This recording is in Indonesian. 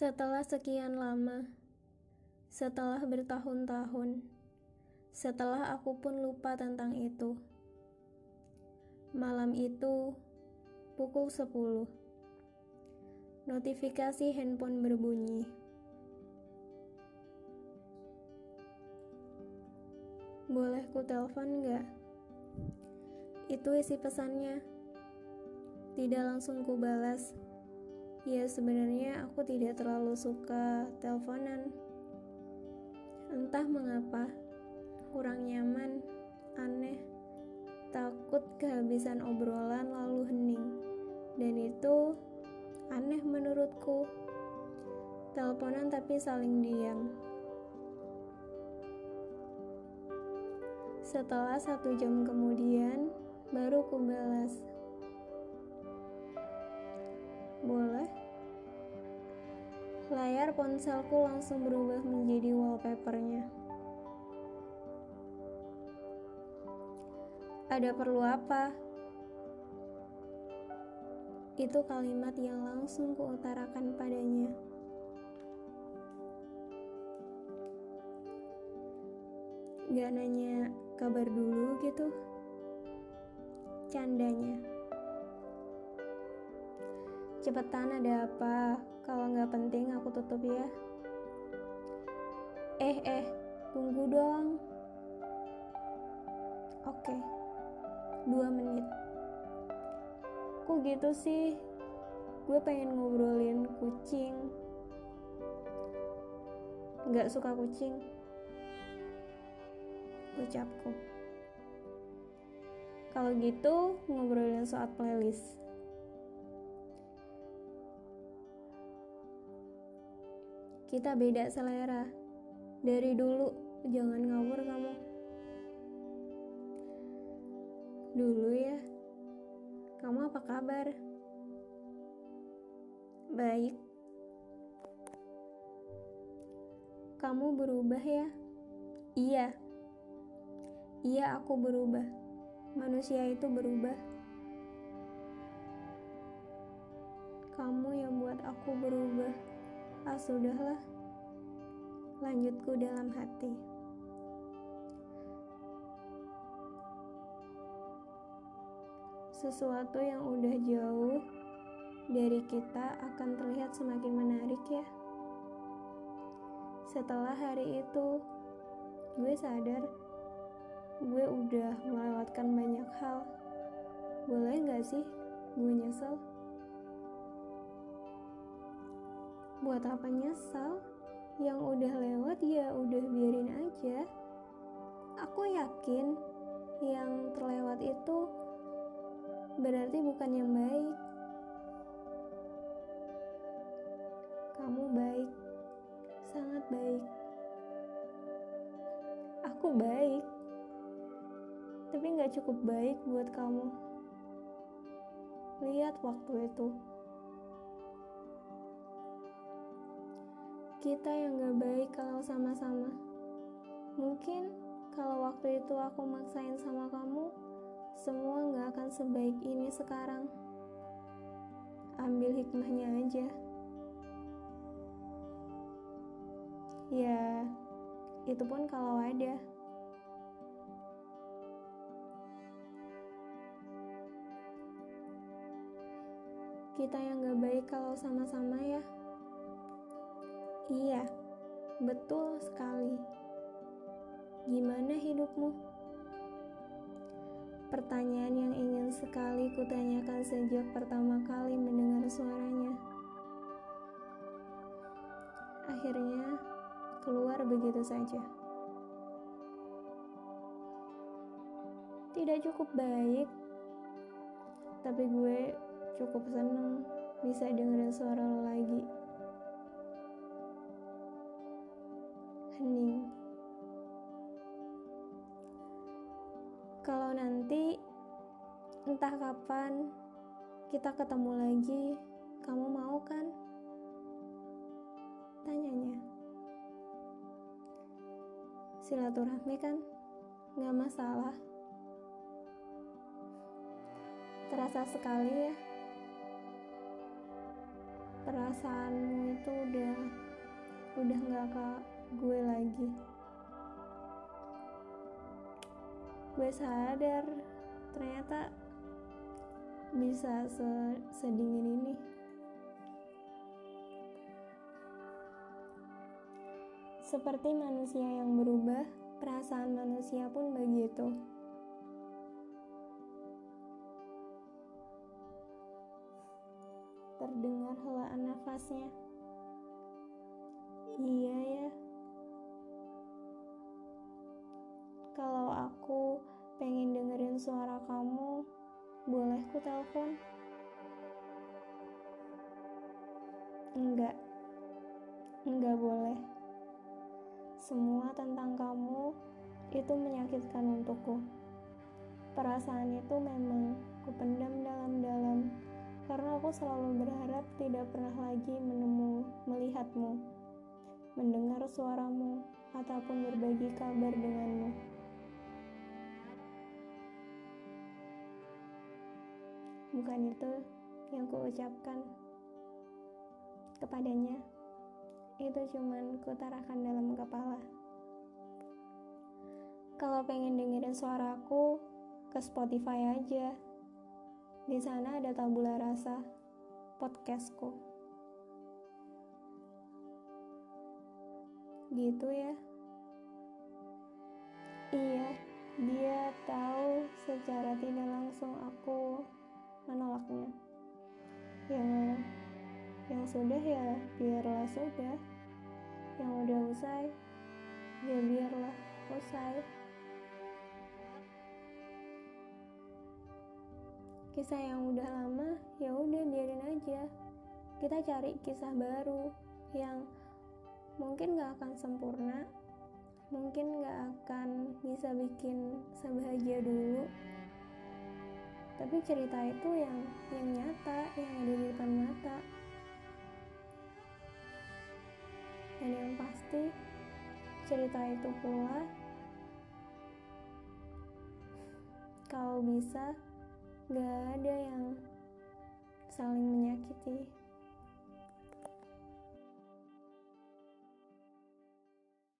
Setelah sekian lama, setelah bertahun-tahun, setelah aku pun lupa tentang itu. Malam itu, pukul 10. Notifikasi handphone berbunyi. Boleh ku telepon nggak? Itu isi pesannya. Tidak langsung ku balas. Ya sebenarnya aku tidak terlalu suka teleponan. Entah mengapa, kurang nyaman, aneh, takut kehabisan obrolan lalu hening. Dan itu aneh menurutku. Teleponan tapi saling diam. Setelah satu jam kemudian, baru ku balas. Layar ponselku langsung berubah menjadi wallpapernya. Ada perlu apa? Itu kalimat yang langsung kuutarakan padanya. Gak nanya kabar dulu gitu. Candanya. Cepetan ada apa? Kalau nggak penting aku tutup ya. Eh eh, tunggu dong. Oke, dua menit. Kok gitu sih? Gue pengen ngobrolin kucing. Nggak suka kucing. Ucapku. Kalau gitu ngobrolin soal playlist. Kita beda selera. Dari dulu, jangan ngawur kamu. Dulu ya, kamu apa kabar? Baik. Kamu berubah ya? Iya. Iya, aku berubah. Manusia itu berubah. Kamu yang buat aku berubah. Ah sudahlah, lanjutku dalam hati. Sesuatu yang udah jauh dari kita akan terlihat semakin menarik ya. Setelah hari itu, gue sadar gue udah melewatkan banyak hal. Boleh gak sih gue nyesel? buat apa nyesal yang udah lewat ya udah biarin aja. Aku yakin yang terlewat itu berarti bukan yang baik. Kamu baik sangat baik. Aku baik tapi nggak cukup baik buat kamu. Lihat waktu itu kita yang gak baik kalau sama-sama. Mungkin kalau waktu itu aku maksain sama kamu, semua gak akan sebaik ini sekarang. Ambil hikmahnya aja. Ya, itu pun kalau ada. Kita yang gak baik kalau sama-sama ya. Iya, betul sekali. Gimana hidupmu? Pertanyaan yang ingin sekali kutanyakan sejak pertama kali mendengar suaranya. Akhirnya keluar begitu saja. Tidak cukup baik, tapi gue cukup seneng bisa dengerin suara lo lagi. Entah kapan kita ketemu lagi, kamu mau kan? Tanyanya. Silaturahmi kan? Gak masalah. Terasa sekali ya. perasaanmu itu udah udah nggak ke gue lagi gue sadar ternyata bisa sedingin ini. Seperti manusia yang berubah perasaan manusia pun begitu. Terdengar helaan nafasnya. Iya boleh ku telepon? Enggak. Enggak boleh. Semua tentang kamu itu menyakitkan untukku. Perasaan itu memang kupendam dalam-dalam karena aku selalu berharap tidak pernah lagi menemu melihatmu, mendengar suaramu, ataupun berbagi kabar denganmu. Bukan itu yang kuucapkan kepadanya. Itu cuman kutarakan dalam kepala. Kalau pengen dengerin suaraku, ke Spotify aja. Di sana ada tabula rasa podcastku. Gitu ya. Iya, dia tahu secara tidak langsung aku menolaknya. Yang yang sudah ya biarlah sudah. Yang udah usai ya biarlah usai. Kisah yang udah lama ya udah biarin aja. Kita cari kisah baru yang mungkin gak akan sempurna mungkin gak akan bisa bikin sebahagia dulu tapi cerita itu yang yang nyata yang ada di depan mata. Dan yang pasti cerita itu pula kalau bisa gak ada yang saling menyakiti